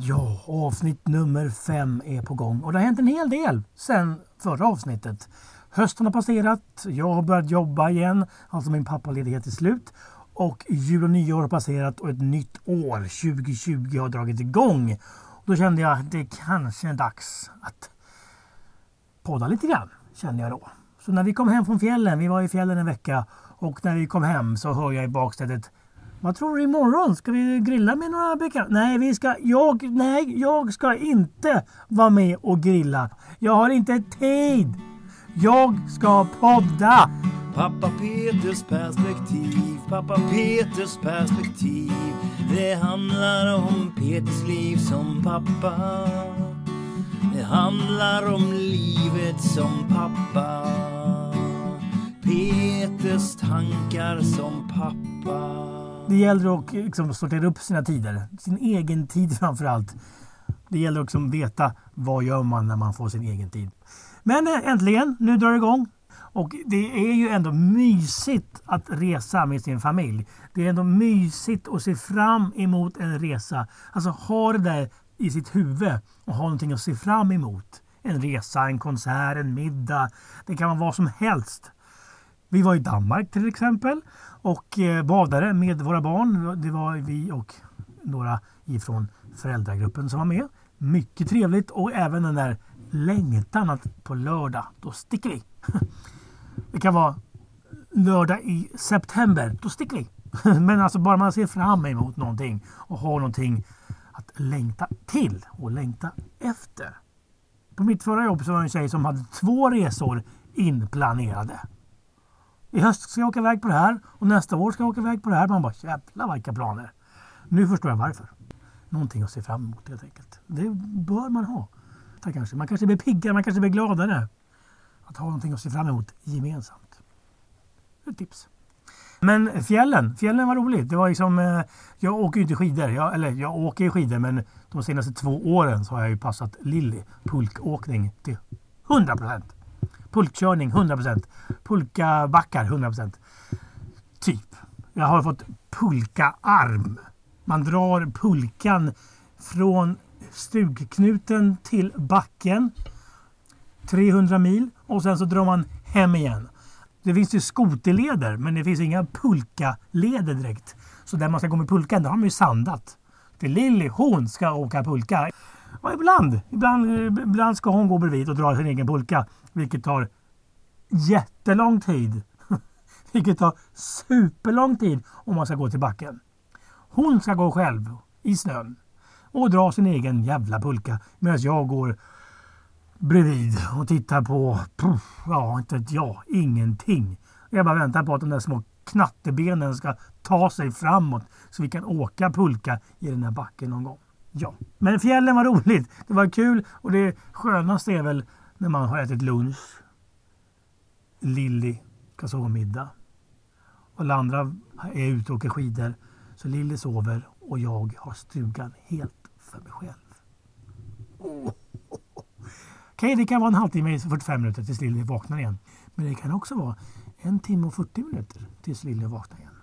Ja, avsnitt nummer fem är på gång och det har hänt en hel del sedan förra avsnittet. Hösten har passerat, jag har börjat jobba igen, alltså min pappaledighet är slut. Och jul och nyår har passerat och ett nytt år, 2020, har dragit igång. Då kände jag att det kanske är dags att podda lite grann, kände jag då. Så när vi kom hem från fjällen, vi var i fjällen en vecka, och när vi kom hem så hör jag i baksätet vad tror du imorgon? Ska vi grilla med några bekanta? Nej, vi ska, jag, nej, jag ska inte vara med och grilla. Jag har inte tid. Jag ska podda. Pappa Peters perspektiv, pappa Peters perspektiv. Det handlar om Peters liv som pappa. Det handlar om livet som pappa. Peters tankar som pappa. Det gäller att liksom sortera upp sina tider. Sin egen tid framför allt. Det gäller också att liksom, veta vad gör man när man får sin egen tid. Men eh, äntligen, nu drar det igång. Och det är ju ändå mysigt att resa med sin familj. Det är ändå mysigt att se fram emot en resa. Alltså ha det där i sitt huvud och ha någonting att se fram emot. En resa, en konsert, en middag. Det kan vara vad som helst. Vi var i Danmark till exempel och eh, badade med våra barn. Det var vi och några ifrån föräldragruppen som var med. Mycket trevligt och även den där längtan att på lördag, då sticker vi. Det kan vara lördag i september, då sticker vi. Men alltså bara man ser fram emot någonting och har någonting att längta till och längta efter. På mitt förra jobb så var det en tjej som hade två resor inplanerade. I höst ska jag åka iväg på det här och nästa år ska jag åka iväg på det här. Man bara jävlar vilka planer. Nu förstår jag varför. Någonting att se fram emot helt enkelt. Det bör man ha. Kanske. Man kanske blir piggare, man kanske blir gladare. Att ha någonting att se fram emot gemensamt. Ett tips. Men fjällen, fjällen var roligt. Det var liksom, eh, jag åker ju inte skidor. Jag, eller jag åker skidor men de senaste två åren så har jag ju passat Lilly pulkåkning till 100 procent. Pulkkörning 100%. Pulkabackar 100%. Typ. Jag har fått pulkaarm. Man drar pulkan från stugknuten till backen. 300 mil och sen så drar man hem igen. Det finns ju skoterleder men det finns inga pulkaleder direkt. Så där man ska gå med pulkan, där har man ju sandat. Till Lilly, hon ska åka pulka. Och ibland, ibland, eh, ibland ska hon gå bredvid och dra sin egen pulka. Vilket tar jättelång tid. Vilket tar superlång tid om man ska gå till backen. Hon ska gå själv i snön och dra sin egen jävla pulka medan jag går bredvid och tittar på, ja inte vet jag, ingenting. Jag bara väntar på att de där små knattebenen ska ta sig framåt så vi kan åka pulka i den här backen någon gång. Ja, men fjällen var roligt. Det var kul och det skönaste är väl när man har ätit lunch. Lilly ska sova middag. Och alla andra är ute och åker skidor. Så Lilly sover och jag har stugan helt för mig själv. Oh. Okej, okay, det kan vara en halvtimme, 45 minuter tills Lilly vaknar igen. Men det kan också vara en timme och 40 minuter tills Lilly vaknar igen.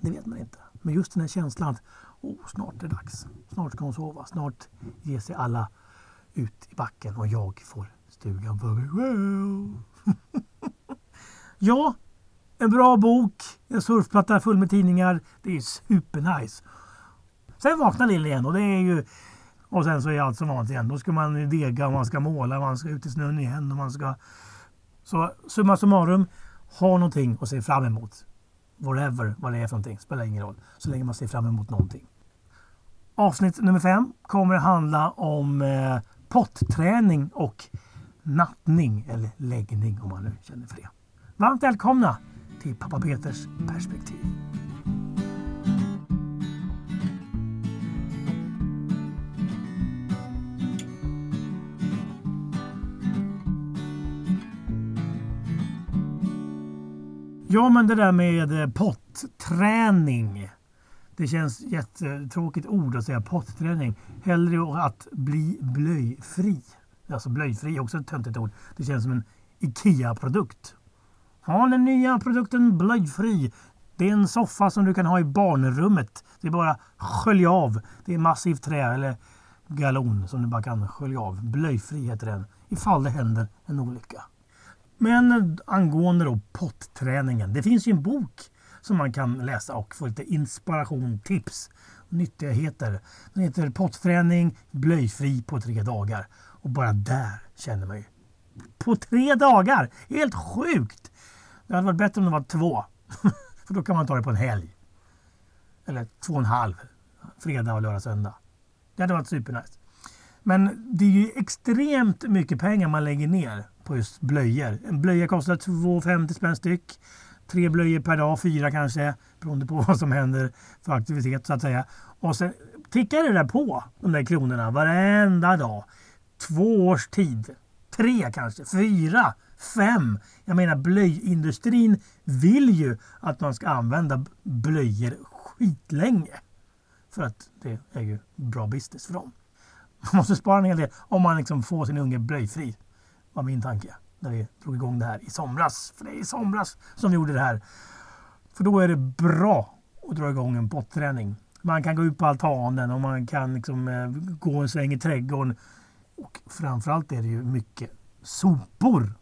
Det vet man inte. Men just den här känslan att oh, snart är det dags. Snart ska hon sova. Snart ger sig alla ut i backen och jag får stugan för mig själv. ja, en bra bok, en surfplatta full med tidningar. Det är supernice. Sen vaknar Lill igen och det är ju... Och sen så är allt som vanligt igen. Då ska man dega och man ska måla, man ska ut i snön igen och man ska... Så summa summarum, ha någonting att se fram emot. Whatever vad det är för någonting, spelar ingen roll. Så länge man ser fram emot någonting. Avsnitt nummer fem kommer att handla om eh, potträning och nattning eller läggning om man nu känner för det. Varmt välkomna till pappa Peters perspektiv. Ja, men det där med eh, potträning. Det känns jättetråkigt ord att säga potträning. Hellre att bli blöjfri. Alltså blöjfri är också ett töntigt ord. Det känns som en IKEA-produkt. Ha den nya produkten blöjfri. Det är en soffa som du kan ha i barnrummet. Det är bara skölja av. Det är massivt trä eller galon som du bara kan skölja av. Blöjfri heter den. Ifall det händer en olycka. Men angående då potträningen. Det finns ju en bok som man kan läsa och få lite inspiration, tips, nyttigheter. Den heter Potträning blöjfri på tre dagar. Och bara där känner man ju. På tre dagar! Helt sjukt! Det hade varit bättre om det var två. För då kan man ta det på en helg. Eller två och en halv. Fredag, och lördag, söndag. Det hade varit supernice. Men det är ju extremt mycket pengar man lägger ner på just blöjor. En blöja kostar 2,50 spänn styck. Tre blöjor per dag, fyra kanske, beroende på vad som händer för aktivitet så att säga. Och sen tickar det där på, de där kronorna, varenda dag. Två års tid. Tre kanske, fyra, fem. Jag menar blöjindustrin vill ju att man ska använda blöjor skitlänge. För att det är ju bra business för dem. Man måste spara en hel del om man liksom får sin unge blöjfri. var min tanke när vi drog igång det här i somras. För det är i somras som vi gjorde det här. För då är det bra att dra igång en potträning. Man kan gå ut på altanen och man kan liksom, eh, gå en sväng i trädgården. Och framförallt är det ju mycket sopor.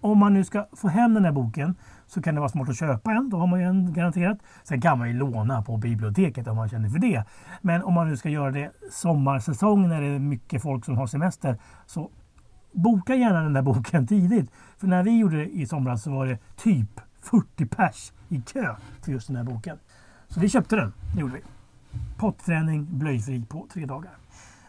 Om man nu ska få hem den här boken så kan det vara smart att köpa en. Då har man ju en garanterat. Sen kan man ju låna på biblioteket om man känner för det. Men om man nu ska göra det sommarsäsong när det är mycket folk som har semester så boka gärna den där boken tidigt. För när vi gjorde det i somras så var det typ 40 pers i kö för just den här boken. Så vi köpte den, det gjorde vi. Potträning blöjfri på tre dagar.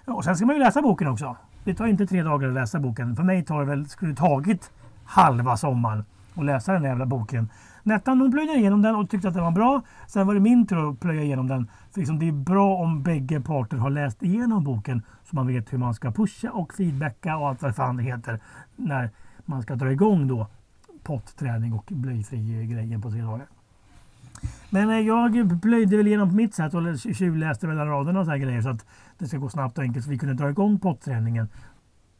Och sen ska man ju läsa boken också. Det tar inte tre dagar att läsa boken. För mig tar det väl, skulle det tagit halva sommaren att läsa den där jävla boken. Nettan hon plöjde igenom den och tyckte att den var bra. Sen var det min tur att plöja igenom den. För liksom det är bra om bägge parter har läst igenom boken så man vet hur man ska pusha och feedbacka och allt vad fan det heter när man ska dra igång då potträning och blöjfri grejen på tre dagar. Men eh, jag blöjde väl igenom på mitt sätt och tjuvläste mellan raderna och så här grejer så att det ska gå snabbt och enkelt så vi kunde dra igång potträningen.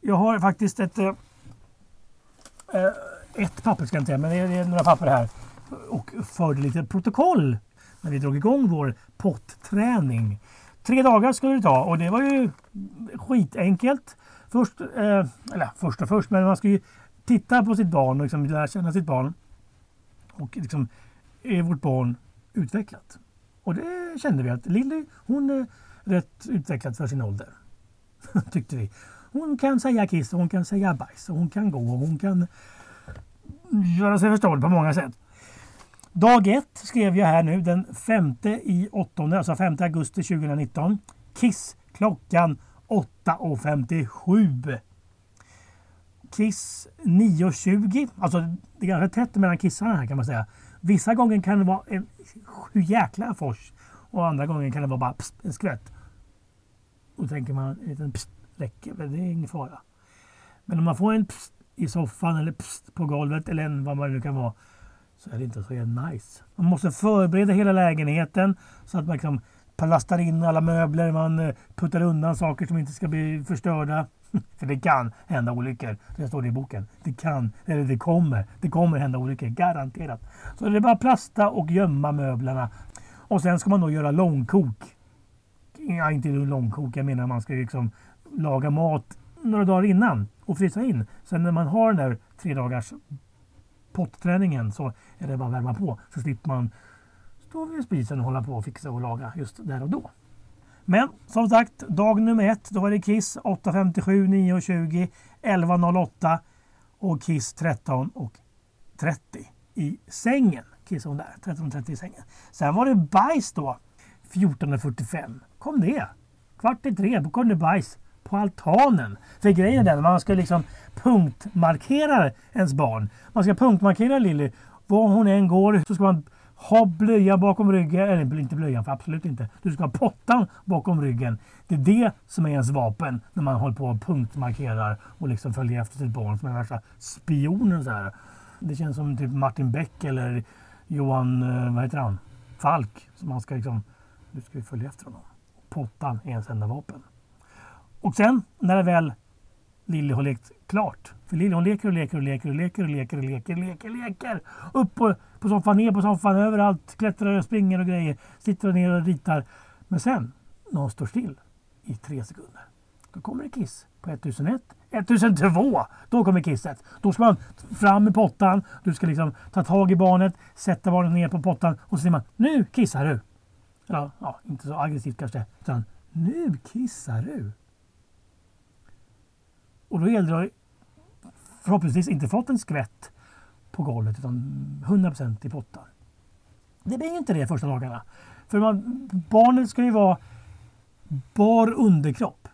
Jag har faktiskt ett eh, eh, ett papper ska jag inte säga, men det är några papper här och förde lite protokoll när vi drog igång vår potträning. Tre dagar skulle det ta och det var ju skitenkelt. Först, eh, eller först och först, men man ska ju titta på sitt barn och liksom lära känna sitt barn. Och liksom, är vårt barn utvecklat? Och det kände vi att Lilly, hon är rätt utvecklad för sin ålder. Tyckte vi. Hon kan säga kiss och hon kan säga bajs och hon kan gå och hon kan göra sig förstådd på många sätt. Dag 1 skrev jag här nu den 5 i 8, alltså 5 augusti 2019. Kiss klockan 8.57. Kiss 9.20. Alltså det är ganska tätt mellan kissarna här kan man säga. Vissa gånger kan det vara en jäkla fors och andra gånger kan det vara bara pst, en skvätt. Då tänker man en liten pst räcker, det är ingen fara. Men om man får en pst i soffan eller pst, på golvet eller en, vad man nu kan vara så är det inte så nice. Man måste förbereda hela lägenheten så att man liksom lastar in alla möbler, man eh, puttar undan saker som inte ska bli förstörda. För det kan hända olyckor. Det står det i boken. Det kan, eller det kommer. Det kommer hända olyckor, garanterat. Så det är bara plasta och gömma möblerna. Och sen ska man då göra långkok. Ja, inte långkok, jag menar man ska liksom laga mat några dagar innan och frysa in. Sen när man har den där tre dagars potträningen så är det bara att värma på. Så slipper man stå vid spisen och hålla på och fixa och laga just där och då. Men som sagt, dag nummer ett, då var det Kiss 8.57, 9.20, 11.08 och Kiss 13.30 i sängen. Kiss hon där, 13.30 i sängen. Sen var det bajs då, 14.45. Kom det? Kvart i tre, då kom det bajs på altanen. För grejen är den, man ska liksom punktmarkera ens barn. Man ska punktmarkera Lilly. Var hon än går så ska man ha blöjan bakom ryggen. Eller inte blöjan, för absolut inte. Du ska ha pottan bakom ryggen. Det är det som är ens vapen när man håller på och punktmarkerar och liksom följer efter sitt barn som är värsta spionen. Så här. Det känns som typ Martin Beck eller Johan, eh, vad heter han? Falk. Som man ska liksom, nu ska vi följa efter honom. Pottan är ens enda vapen. Och sen när det väl Lilly har lekt klart. För Lilly hon leker och leker och leker och leker och leker och leker, leker, leker. Upp på, på soffan, ner på soffan, överallt. Klättrar och springer och grejer. Sitter ner och ritar. Men sen, när hon står still, i tre sekunder. Då kommer det kiss på 1001. 1002! Då kommer kisset. Då ska man fram med pottan. Du ska liksom ta tag i barnet, sätta barnet ner på pottan och så säger man Nu kissar du! Eller ja, inte så aggressivt kanske. Utan Nu kissar du! Och då gällde det förhoppningsvis inte fått en skvätt på golvet utan 100% i pottan. Det blir ju inte det första dagarna. För man, barnet ska ju vara bar underkropp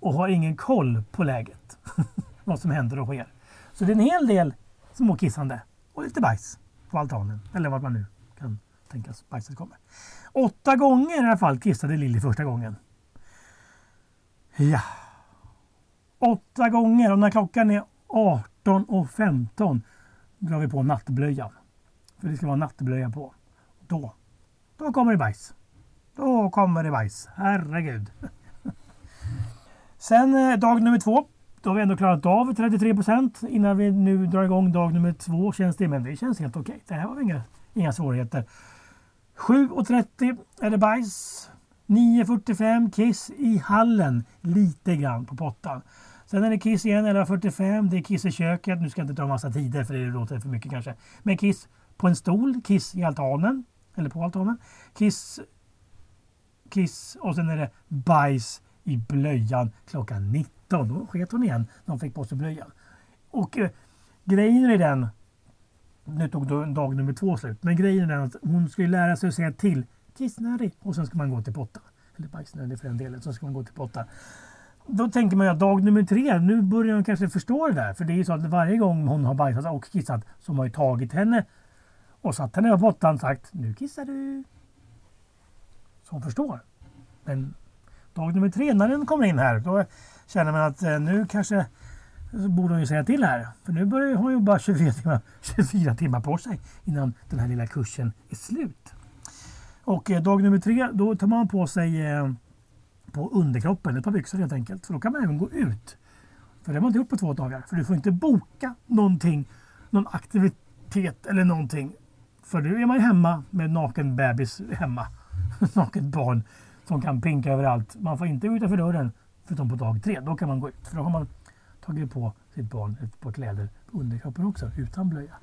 och har ingen koll på läget. vad som händer och sker. Så det är en hel del småkissande och lite bajs på altanen. Eller vad man nu kan tänkas bajset kommer. Åtta gånger i alla fall kissade Lilly första gången. Ja. Åtta gånger och när klockan är 18.15 drar vi på nattblöjan. För det ska vara nattblöja på. Då, då kommer det bajs. Då kommer det bajs. Herregud. Sen eh, dag nummer två. Då har vi ändå klarat av 33 procent innan vi nu drar igång dag nummer två. Känns det, men det känns helt okej. Det här var inga, inga svårigheter. 7.30 är det bajs. 9.45 kiss i hallen. Lite grann på pottan. Sen är det kiss igen 11.45. Det är kiss i köket. Nu ska jag inte ta massa tider för det låter för mycket kanske. Men kiss på en stol. Kiss i altanen. Eller på altanen. Kiss. Kiss och sen är det bajs i blöjan klockan 19. Då sket hon igen när hon fick på sig blöjan. Och eh, grejen i den. Nu tog då dag nummer två slut. Men grejen är den att hon ska lära sig att säga till kissnödig och sen ska man gå till potta. Eller bajsnödig för den delen. Så ska man gå till potta. Då tänker man ju att dag nummer tre, nu börjar hon kanske förstå det där. För det är ju så att varje gång hon har bajsat och kissat så har man ju tagit henne och satt henne på pottan och sagt nu kissar du. Så hon förstår. Men dag nummer tre när den kommer in här då känner man att eh, nu kanske borde hon ju säga till här. För nu börjar hon ju bara 24 timmar, 24 timmar på sig innan den här lilla kursen är slut. Och eh, dag nummer tre då tar man på sig eh, på underkroppen, ett par byxor helt enkelt. För då kan man även gå ut. För det har man inte gjort på två dagar. För du får inte boka någonting, någon aktivitet eller någonting. För nu är man ju hemma med naken bebis hemma. Naket barn som kan pinka överallt. Man får inte gå utanför dörren förutom på dag tre. Då kan man gå ut. För då har man tagit på sitt barn ett par kläder på underkroppen också utan blöja.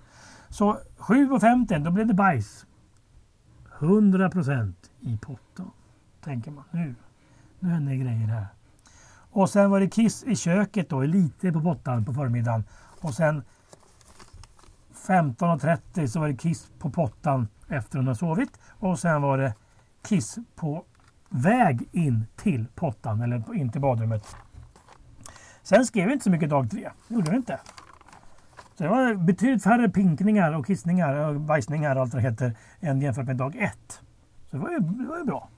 Så 7.50 då blev det bajs. 100% i pottan. Tänker man nu. Nu händer det grejer här. Och sen var det kiss i köket då, lite på pottan på förmiddagen. Och sen 15.30 så var det kiss på pottan efter hon har sovit. Och sen var det kiss på väg in till pottan eller in till badrummet. Sen skrev vi inte så mycket dag tre. Det gjorde vi inte. Så det var betydligt färre pinkningar och kissningar och bajsningar och allt vad det heter än jämfört med dag ett. Så det var ju, det var ju bra.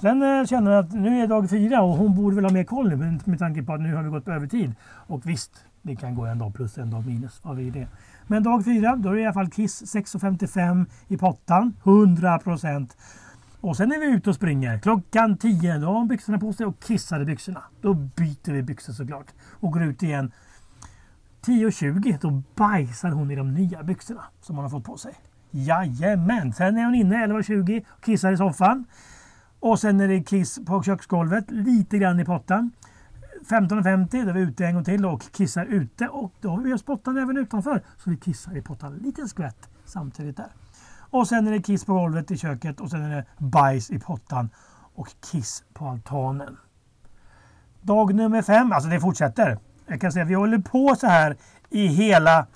Sen eh, känner jag att nu är dag fyra och hon borde väl ha mer koll nu med, tanke på att nu har vi gått på övertid. Och visst, det kan gå en dag plus en dag minus. Vad vi det? Men dag fyra, då är det i alla fall Kiss 6.55 i pottan. 100 procent. Och sen är vi ute och springer. Klockan 10, då har hon byxorna på sig och kissar i byxorna. Då byter vi byxor såklart. Och går ut igen. 10.20, då bajsar hon i de nya byxorna som hon har fått på sig. Jajamän! Sen är hon inne 11.20 och kissar i soffan. Och sen är det kiss på köksgolvet, lite grann i pottan. 15.50 då är vi ute en gång till och kissar ute och då har vi just pottan även utanför. Så vi kissar i pottan, liten skvätt samtidigt där. Och sen är det kiss på golvet i köket och sen är det bajs i pottan och kiss på altanen. Dag nummer fem, alltså det fortsätter. Jag kan säga att vi håller på så här i hela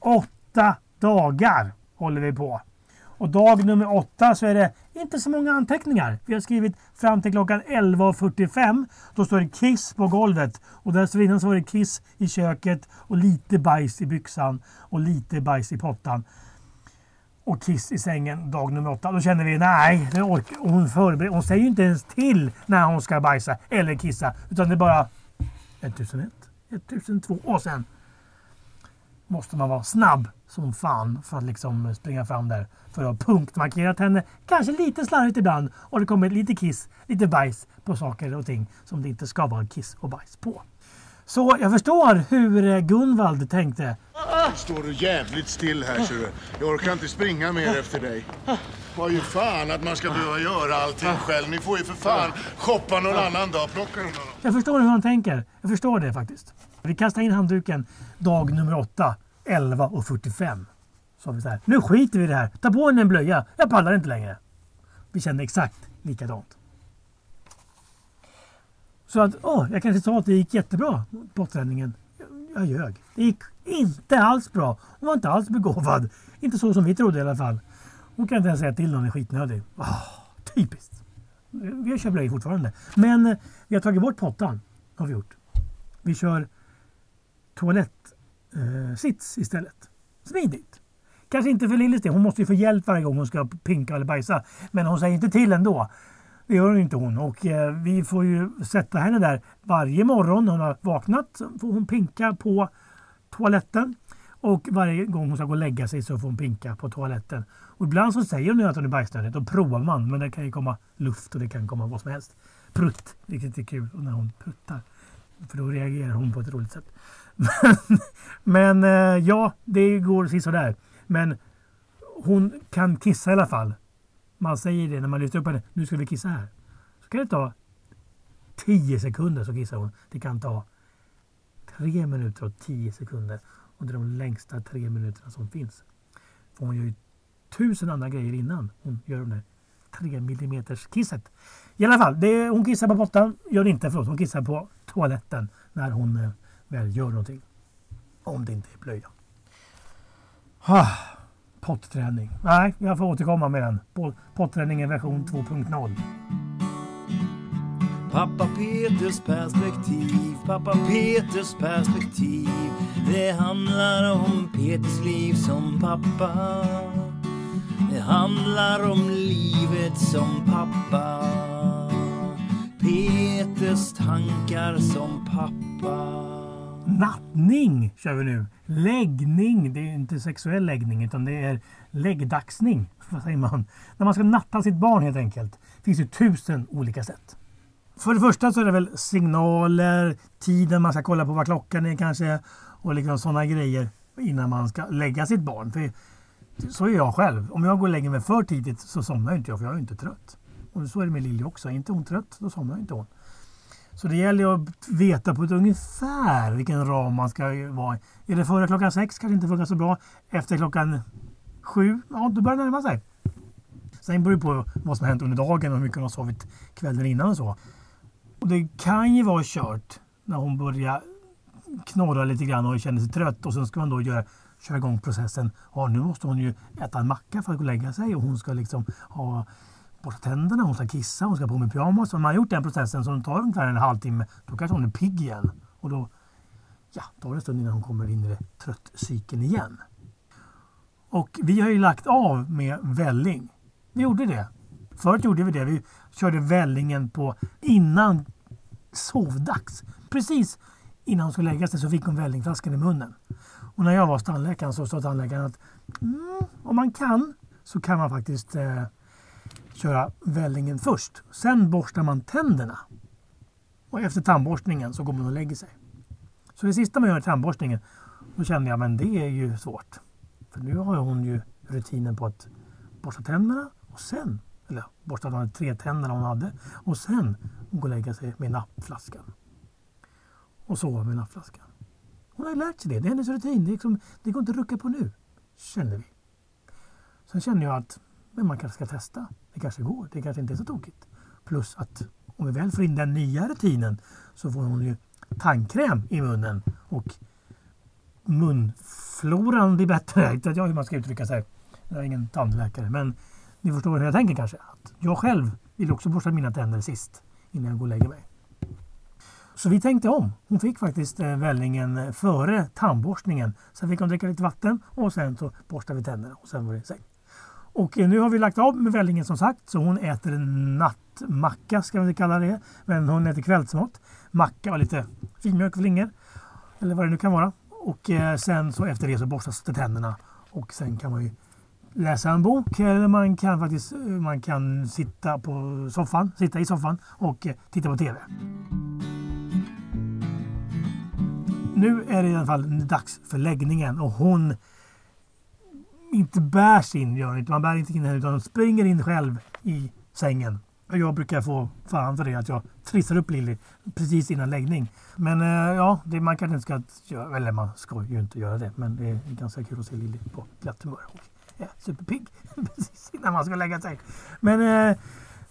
åtta dagar. håller vi på. Och dag nummer åtta så är det inte så många anteckningar. Vi har skrivit fram till klockan 11.45. Då står det kiss på golvet. Och dessförinnan så var det kiss i köket och lite bajs i byxan och lite bajs i pottan. Och kiss i sängen dag nummer åtta. Då känner vi nej, det orkar. Hon, förbereder, hon säger ju inte ens till när hon ska bajsa eller kissa. Utan det är bara 1001, 1002 och sen måste man vara snabb som fan för att liksom springa fram där. För att ha punktmarkerat henne. Kanske lite slarvigt ibland. Och det kommer lite kiss, lite bajs på saker och ting som det inte ska vara kiss och bajs på. Så jag förstår hur Gunvald tänkte. Står du jävligt still här ser du. Jag orkar inte springa mer efter dig. var ju fan att man ska behöva göra allting själv. Ni får ju för fan shoppa någon annan dag. Plocka dem. Jag förstår hur han tänker. Jag förstår det faktiskt. Vi kastar in handduken dag nummer 8, 11 och 45. Så vi så här, nu skiter vi i det här. Ta på henne en blöja. Jag pallar inte längre. Vi kände exakt likadant. Så att, åh, jag kanske sa att det gick jättebra på träningen. Jag, jag ljög. Det gick inte alls bra. Hon var inte alls begåvad. Inte så som vi trodde i alla fall. Hon kan inte ens säga till någon är skitnödig. Oh, typiskt. Vi kör blöjor fortfarande. Men eh, vi har tagit bort pottan. Har vi gjort. Vi kör toalett eh, istället. Smidigt. Kanske inte för Lillis del. Hon måste ju få hjälp varje gång hon ska pinka eller bajsa. Men hon säger inte till ändå. Det gör inte hon. Och eh, vi får ju sätta henne där varje morgon när hon har vaknat. Får hon pinka på toaletten. Och varje gång hon ska gå och lägga sig så får hon pinka på toaletten. Och ibland så säger hon ju att hon är bajsnödig. Då provar man. Men det kan ju komma luft och det kan komma vad som helst. Prutt, vilket är kul när hon pruttar. För då reagerar hon på ett roligt sätt. Men, eh, ja, det går sådär. Men hon kan kissa i alla fall. Man säger det när man lyfter upp henne. Nu ska vi kissa här. Så kan det ta 10 sekunder så kissar hon. Det kan ta 3 minuter och 10 sekunder. Och det är de längsta 3 minuterna som finns. För hon gör ju tusen andra grejer innan hon gör det där 3 millimeters kisset. I alla fall, det, hon kissar på pottan. Gör det inte, förlåt. Hon kissar på toaletten när hon eh, väl gör någonting. Om det inte är blöja. Ah, potträning. Nej, jag får återkomma med den. Potträningen version 2.0. Pappa Peters perspektiv, pappa Peters perspektiv. Det handlar om Peters liv som pappa. Det handlar om livet som pappa. Peters tankar som pappa. Nattning kör vi nu. Läggning. Det är inte sexuell läggning utan det är läggdagsning. Vad säger man? När man ska natta sitt barn helt enkelt. Det finns ju tusen olika sätt. För det första så är det väl signaler, tiden man ska kolla på vad klockan är kanske och liksom sådana grejer innan man ska lägga sitt barn. För så är jag själv. Om jag går och lägger mig för tidigt så somnar inte jag för jag är inte trött. Och så är det med Lilly också. Är inte hon trött då somnar inte hon. Så det gäller att veta på ett ungefär vilken ram man ska vara Är det före klockan sex kanske inte funkar så bra. Efter klockan sju, ja då börjar det närma sig. Sen beror det på vad som har hänt under dagen och hur mycket hon har sovit kvällen innan och så. Och det kan ju vara kört när hon börjar knorra lite grann och känner sig trött och sen ska man då göra, köra igång processen. Ja, nu måste hon ju äta en macka för att gå och lägga sig och hon ska liksom ha borsta tänderna, hon ska kissa, hon ska på med pyjamas. Om man har gjort den processen som tar ungefär en halvtimme, då kanske hon är pigg igen. Och då, ja, då är det en stund innan hon kommer in i det tröttcykeln igen. Och vi har ju lagt av med välling. Vi gjorde det. Förut gjorde vi det. Vi körde vällingen på innan sovdags. Precis innan hon skulle lägga sig så fick hon vällingflaskan i munnen. Och när jag var hos tandläkaren så sa tandläkaren att mm, om man kan så kan man faktiskt eh, köra vällingen först. Sen borstar man tänderna. Och efter tandborstningen så går man och lägger sig. Så det sista man gör i tandborstningen, då kände jag men det är ju svårt. För nu har hon ju rutinen på att borsta tänderna och sen, eller borsta de tre tänderna hon hade och sen gå och lägga sig med nappflaskan. Och sova med nappflaskan. Hon har ju lärt sig det. Det är hennes rutin. Det, är liksom, det går inte att rucka på nu, Kände vi. Sen känner jag att men man kanske ska testa. Det kanske går. Det kanske inte är så tokigt. Plus att om vi väl får in den nya rutinen så får hon ju tandkräm i munnen och munfloran blir bättre. Jag vet jag hur man ska uttrycka sig. Jag är ingen tandläkare men ni förstår hur jag tänker kanske. Att jag själv vill också borsta mina tänder sist innan jag går och lägger mig. Så vi tänkte om. Hon fick faktiskt eh, vällingen före tandborstningen. Sen fick hon dricka lite vatten och sen så borstade vi tänderna och sen var det säkert. Och eh, nu har vi lagt av med vällingen som sagt, så hon äter en nattmacka ska vi kalla det. Men hon äter kvällsmat. Macka och lite filmjölk och flingor. Eller vad det nu kan vara. Och eh, sen så efter det så borstas det tänderna. Och sen kan man ju läsa en bok eller man kan faktiskt eh, man kan sitta på soffan, sitta i soffan och titta på TV. Nu är det i alla fall dags för läggningen och hon inte bärs in, gör inte. Man bär inte in henne utan springer in själv i sängen. Och jag brukar få fan för det, att jag trissar upp Lilly precis innan läggning. Men eh, ja, det, man kanske inte ska göra, eller man ska ju inte göra det. Men det är ganska kul att se Lilly på glatt humör och är superpigg precis innan man ska lägga sig. Men eh,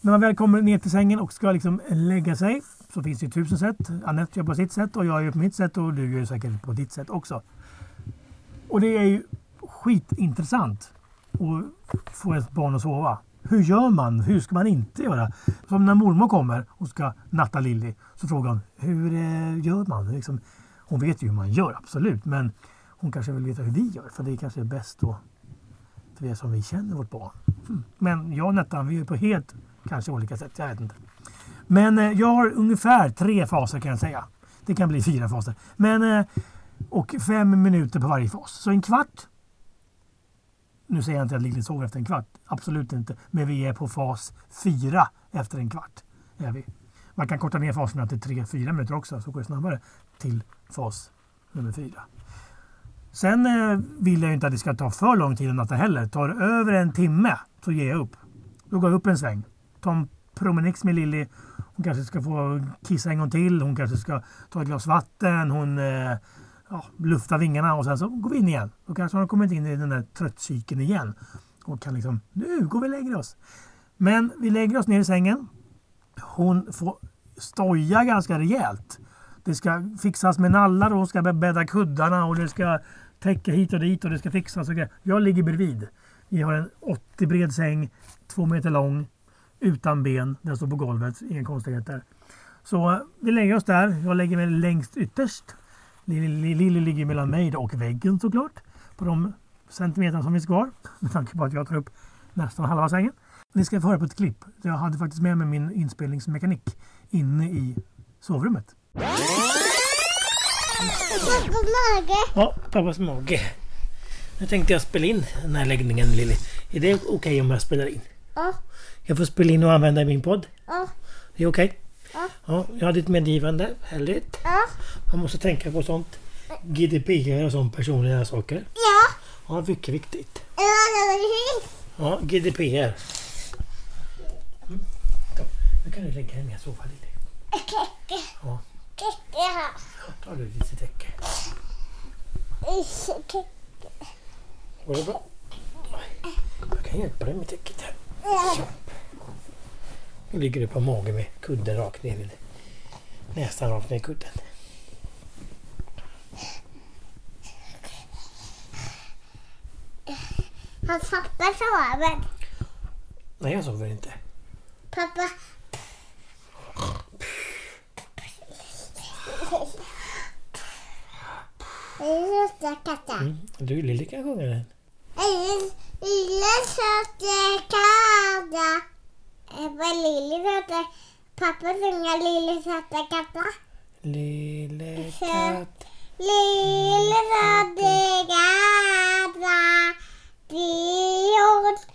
när man väl kommer ner till sängen och ska liksom lägga sig så finns det ju tusen sätt. Anette gör på sitt sätt och jag gör på mitt sätt och du gör säkert på ditt sätt också. Och det är ju skitintressant att få ett barn att sova. Hur gör man? Hur ska man inte göra? Som när mormor kommer och ska natta Lilly så frågar hon hur eh, gör man? Liksom, hon vet ju hur man gör, absolut. Men hon kanske vill veta hur vi gör. För det kanske är bäst då. För det är som vi känner vårt barn. Mm. Men jag och Nettan, vi är på helt kanske olika sätt. Jag vet inte. Men eh, jag har ungefär tre faser kan jag säga. Det kan bli fyra faser. Men, eh, och fem minuter på varje fas. Så en kvart. Nu säger jag inte att Lilly sover efter en kvart. Absolut inte. Men vi är på fas 4 efter en kvart. Är vi. Man kan korta ner faserna till tre, fyra minuter också. Så går det snabbare till fas nummer 4. Sen eh, vill jag inte att det ska ta för lång tid att natta heller. Tar det över en timme så ger jag upp. Då går jag upp en sväng. Tar en promenix med Lilly. Hon kanske ska få kissa en gång till. Hon kanske ska ta ett glas vatten. Hon eh, ja, lufta vingarna och sen så går vi in igen. Då kanske hon har kommit in i den där tröttcykeln igen. Och kan liksom, nu går vi och lägger oss. Men vi lägger oss ner i sängen. Hon får stoja ganska rejält. Det ska fixas med nallar och hon ska bädda kuddarna och det ska täcka hit och dit och det ska fixas och grejer. Jag ligger bredvid. Vi har en 80 bred säng, två meter lång, utan ben. Den står på golvet, inga konstigheter. Så eh, vi lägger oss där. Jag lägger mig längst ytterst. Lilly ligger mellan mig och väggen såklart. På de centimeter som finns kvar. Med tanke på att jag tar upp nästan halva sängen. Ni ska få höra på ett klipp. Jag hade faktiskt med mig min inspelningsmekanik inne i sovrummet. Pappa mage. Ja, pappas mage. Nu tänkte jag spela in den här läggningen Lilly. Är det okej om jag spelar in? Ja, Jag får spela in och använda i min podd. ja, Det är okej? Ja. Ja, jag har ditt medgivande. Härligt. ja, Man måste tänka på sånt. GDPR och sånt personliga saker. ja. Ja, mycket viktigt. Ja, GDPR. Mm. Nu kan du lägga dig ner och sova lite. Ja, ja. tar du lite täcke. Går det bra? Jag kan hjälpa dig med täcket här. Nu ligger du på mage med kudden rakt ner i nästan rakt ner i kudden. Har pappa sover? Nej, jag sover inte. Pappa. Lilla katta. Mm. Du, Lilly kan sjunga den. Lilla söta katta. Vad Lilly söta. Pappa sjunger Lilla söta katta. Lille katt. Lilla söta katta.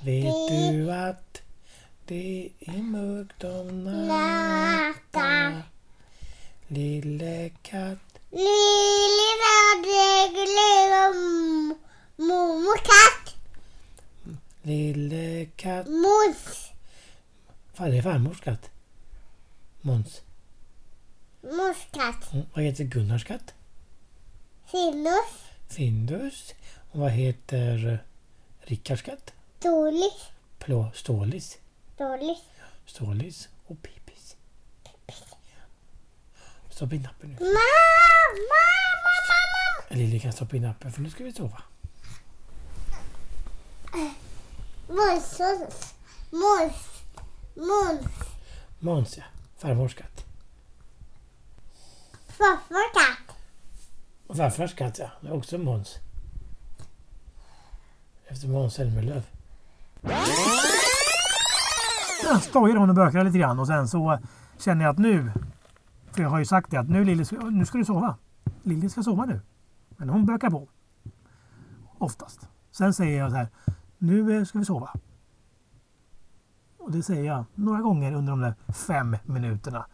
Vet du att det är mörkt om Natta. Lille katt. Lilla söta lilla mormor katt. Lille katt. Mos. Vad är det farmors katt? Måns. Mors katt. Mm. Vad heter Gunnars katt? Findus. Findus. Och vad heter eh, Rickards katt? Dolis. Plå, Stålis. Dolis. Stålis och Pipis. Stoppa in nappen nu. Mamma, mamma, Lilly kan stoppa in nappen för nu ska vi sova. mamma. Måns. Måns. Måns. Ja. Farmors katt. Farfar katt. Och farfars katt ja. Det är också Måns. Efter Måns Zelmerlöw. Jag stojar hon och bökar lite grann och sen så känner jag att nu, för jag har ju sagt det att nu Lilly, nu ska du sova. Lilly ska sova nu. Men hon bökar på. Oftast. Sen säger jag så här, nu eh, ska vi sova. Och det säger jag några gånger under de där fem minuterna.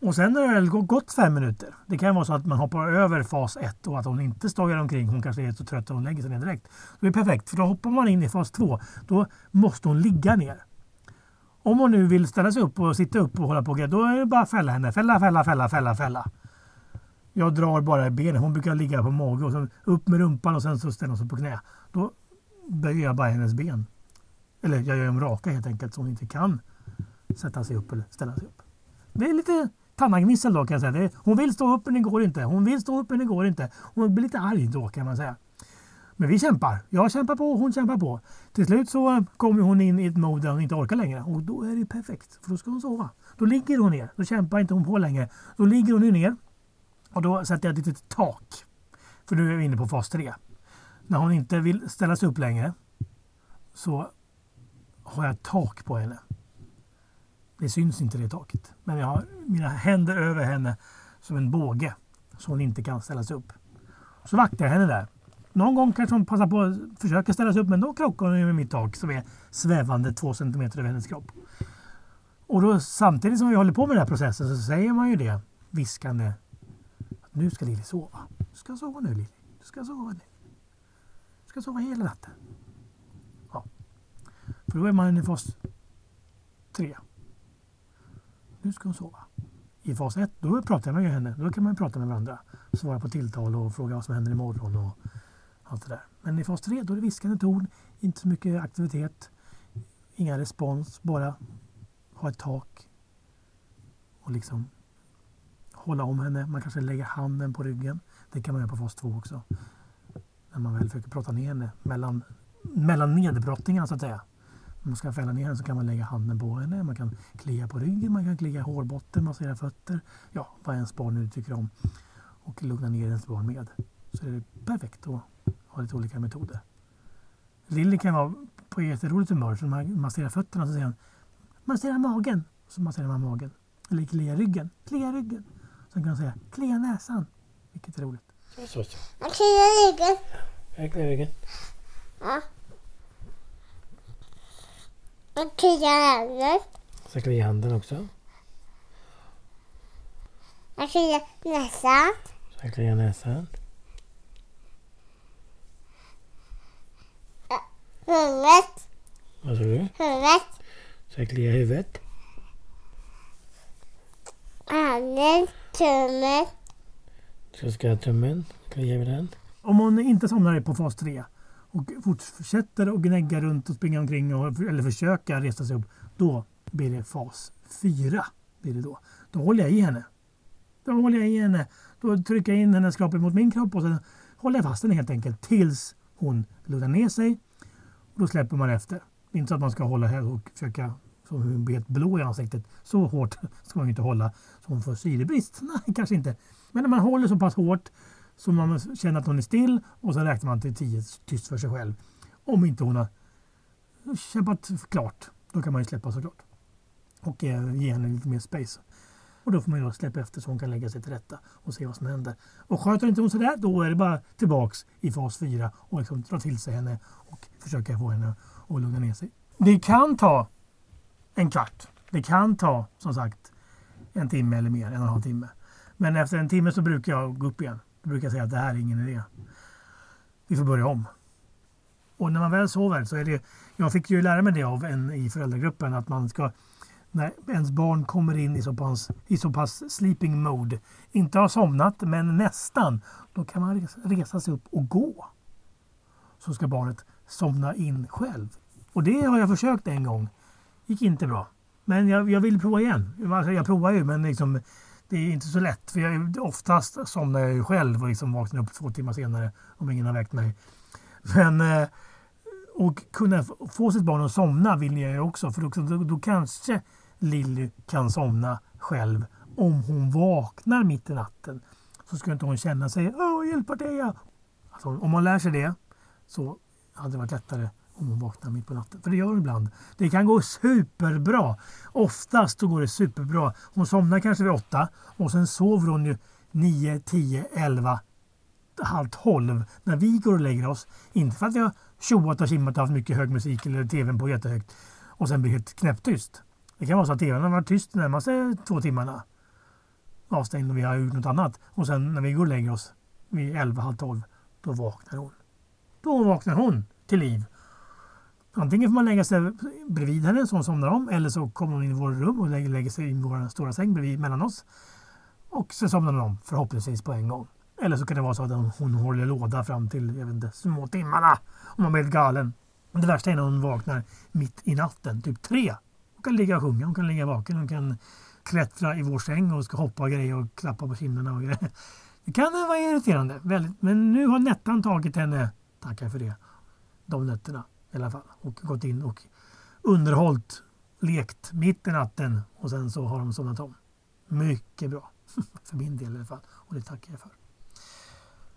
Och sen när det väl gått fem minuter, det kan vara så att man hoppar över fas 1 och att hon inte stojar omkring, hon kanske är så trött att hon lägger sig ner direkt. Då är det perfekt, för då hoppar man in i fas 2. Då måste hon ligga ner. Om hon nu vill ställa sig upp och sitta upp och hålla på, och då är det bara att fälla henne. Fälla, fälla, fälla, fälla, fälla. Jag drar bara i benen. Hon brukar ligga på mage och sen upp med rumpan och sen så ställer hon sig på knä. Då böjer jag bara hennes ben. Eller jag gör dem raka helt enkelt så hon inte kan sätta sig upp eller ställa sig upp. Det är lite tannagnissel då kan jag säga. Det är, hon vill stå upp men det går inte. Hon vill stå upp men det går inte. Hon blir lite arg då kan man säga. Men vi kämpar. Jag kämpar på och hon kämpar på. Till slut så kommer hon in i ett mode där hon inte orkar längre. Och då är det perfekt. För då ska hon sova. Då ligger hon ner. Då kämpar inte hon på längre. Då ligger hon ju ner. Och då sätter jag ett litet tak. För nu är vi inne på fas 3. När hon inte vill ställa sig upp längre så har jag ett tak på henne. Det syns inte det taket. Men jag har mina händer över henne som en båge. Så hon inte kan ställa sig upp. Så vaktar jag henne där. Någon gång kanske hon passar på att försöka ställa sig upp men då krockar hon med mitt tak som är svävande två centimeter över hennes kropp. Och då samtidigt som vi håller på med den här processen så säger man ju det viskande. Att nu ska Lili sova. Du ska sova nu Lili. Du ska sova nu. Du ska sova hela natten. För då är man i fas 3. Nu ska hon sova. I fas 1 då pratar man ju med henne. Då kan man prata med varandra. Svara på tilltal och fråga vad som händer imorgon och allt det där. Men i fas 3 då är det viskande ton. Inte så mycket aktivitet. Inga respons. Bara ha ett tak. Och liksom hålla om henne. Man kanske lägger handen på ryggen. Det kan man göra på fas 2 också. När man väl försöker prata ner henne mellan, mellan nedbrottningarna så att säga. Om man ska fälla ner henne så kan man lägga handen på henne. Man kan klia på ryggen, man kan klia hårbotten, massera fötter. Ja, vad ens barn nu tycker om. Och lugna ner ens barn med. Så är det perfekt att ha lite olika metoder. Lilly kan vara på jätteroligt humör så man masserar fötterna så säger han massera magen. Så masserar man magen. Eller klia ryggen. Klia ryggen. Sen kan man säga klia näsan. Vilket är roligt. Så, så. Jag kliar ryggen. Jag kliar ryggen. Ja. Jag kliar handen. Så kliar jag handen också. Jag kliar näsan. Så jag kliar näsan. Huvudet. Vad sa du? Huvudet. Så jag kliar huvudet. Handen. Tummen. Så ska jag tummen. Kliar vi den. Om hon inte somnar på fas 3 och fortsätter att gnägga runt och springa omkring och, eller försöka resa sig upp. Då blir det fas 4. Blir det då. då håller jag i henne. Då håller jag i henne. Då trycker jag in hennes kropp mot min kropp och sen håller jag fast henne helt enkelt tills hon lugnar ner sig. Och då släpper man efter. Inte så att man ska hålla här och försöka så hon blir helt blå i ansiktet. Så hårt ska man ju inte hålla så hon får syrebrist. Nej, kanske inte. Men när man håller så pass hårt så man känner att hon är still och så räknar man till tio tyst för sig själv. Om inte hon har kämpat klart. Då kan man ju släppa såklart. Och eh, ge henne lite mer space. Och då får man ju släppa efter så hon kan lägga sig till rätta och se vad som händer. Och sköter inte hon sig där, då är det bara tillbaks i fas 4 och liksom dra till sig henne och försöka få henne att lugna ner sig. Det kan ta en kvart. Det kan ta, som sagt, en timme eller mer, en och en halv timme. Men efter en timme så brukar jag gå upp igen. Då brukar jag säga att det här är ingen idé. Vi får börja om. Och när man väl sover så är det... Jag fick ju lära mig det av en i föräldragruppen att man ska... När ens barn kommer in i så pass, i så pass sleeping mode, inte har somnat men nästan, då kan man resa, resa sig upp och gå. Så ska barnet somna in själv. Och det har jag försökt en gång. gick inte bra. Men jag, jag vill prova igen. Alltså, jag provar ju men liksom, det är inte så lätt. För jag, oftast somnar jag ju själv och liksom vaknar upp två timmar senare om ingen har väckt mig. Men, eh, och kunna få sitt barn att somna vill jag ju också. För då, då, då kanske Lilly kan somna själv om hon vaknar mitt i natten. Så ska inte hon känna sig Åh, hjälp vart är jag? Alltså, om man lär sig det så hade det varit lättare om hon vaknar mitt på natten. För det gör hon ibland. Det kan gå superbra. Oftast så går det superbra. Hon somnar kanske vid åtta och sen sover hon ju 9, 10, 11, halv 12 när vi går och lägger oss. Inte för att vi har tjoat och tjimmat och haft mycket hög musik eller tvn på jättehögt och sen blir helt knäpptyst. Det kan vara så att tvn har varit tyst de närmaste två timmarna. avstängd och vi har gjort något annat. Och sen när vi går och lägger oss vid 11, halv 12, då vaknar hon. Då vaknar hon till liv. Antingen får man lägga sig bredvid henne så hon somnar om eller så kommer hon in i vårt rum och lägger, lägger sig i vår stora säng bredvid mellan oss. Och så somnar hon om förhoppningsvis på en gång. Eller så kan det vara så att hon, hon håller låda fram till jag vet inte, små timmarna. Om man blir helt galen. Det värsta är när hon vaknar mitt i natten, typ tre. Hon kan ligga och sjunga, hon kan ligga vaken, hon kan klättra i vår säng och ska hoppa och grejer och klappa på kinderna och grejer. Det kan vara irriterande, väldigt. men nu har Nettan tagit henne, tackar för det, de nätterna i alla fall. Och gått in och underhållit, lekt mitt i natten och sen så har de somnat om. Mycket bra. för min del i alla fall. Och det tackar jag för.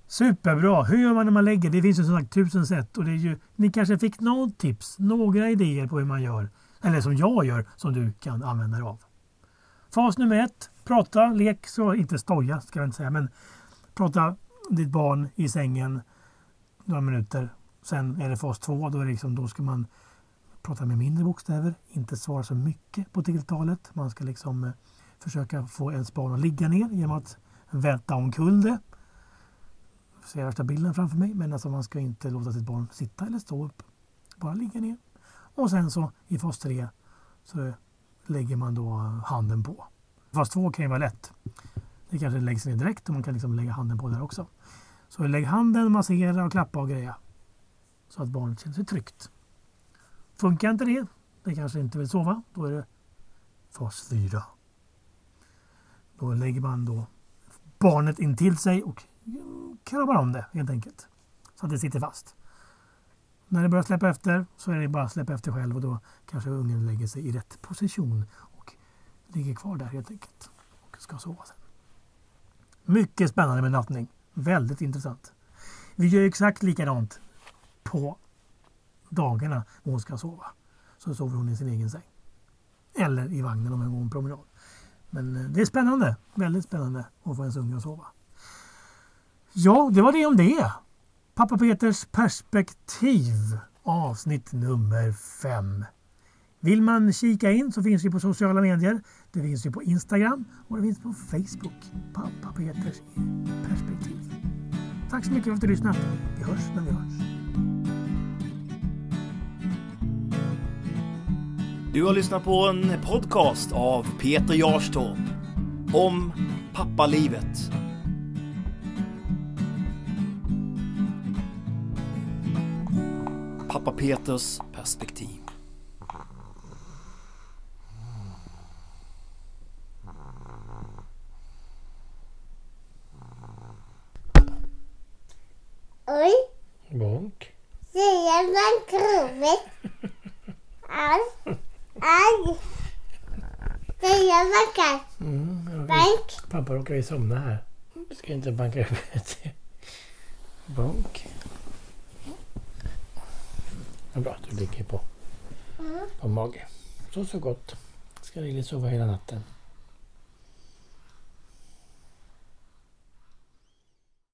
Superbra! Hur gör man när man lägger? Det finns ju som sagt tusen sätt. Och det är ju, ni kanske fick något tips, några idéer på hur man gör. Eller som jag gör, som du kan använda dig av. Fas nummer ett. Prata, lek, så inte stoja ska jag inte säga. Men prata ditt barn i sängen några minuter. Sen är det fas två. Då, är det liksom, då ska man prata med mindre bokstäver. Inte svara så mycket på tilltalet. Man ska liksom eh, försöka få ens barn att ligga ner genom att välta omkull det. Jag ser värsta bilden framför mig. Men alltså man ska inte låta sitt barn sitta eller stå upp. Bara ligga ner. Och sen så i fas 3 så lägger man då handen på. Fas 2 kan ju vara lätt. Det kanske läggs ner direkt och man kan liksom lägga handen på där också. Så lägg handen, massera och klappa och greja. Så att barnet känner sig tryggt. Funkar inte det, det kanske inte vill sova, då är det fas 4. Då lägger man då barnet in till sig och kramar om det helt enkelt. Så att det sitter fast. När det börjar släppa efter så är det bara att släppa efter själv och då kanske ungen lägger sig i rätt position och ligger kvar där helt enkelt och ska sova sen. Mycket spännande med nattning. Väldigt intressant. Vi gör exakt likadant på dagarna när hon ska sova. Så sover hon i sin egen säng. Eller i vagnen om hon går en promenad. Men eh, det är spännande. Väldigt spännande att få ens unge att sova. Ja, det var det om det. Pappa Peters perspektiv avsnitt nummer fem. Vill man kika in så finns vi på sociala medier. Det finns ju på Instagram och det finns på Facebook. Pappa Peters perspektiv. Tack så mycket för att du lyssnat. Vi hörs när vi hörs. Du har lyssnat på en podcast av Peter Jarstorp om pappalivet. Pappa Peters perspektiv. Oj, Bonk. säger man trubbigt. Aj, aj. Säger man katt. Mm, ja, vi- Bank. pappa råkar ju somna här. Ska inte banka huvudet. Bonk. Ja, bra, du ligger på, på mage. Så så gott. Ska Lili sova hela natten.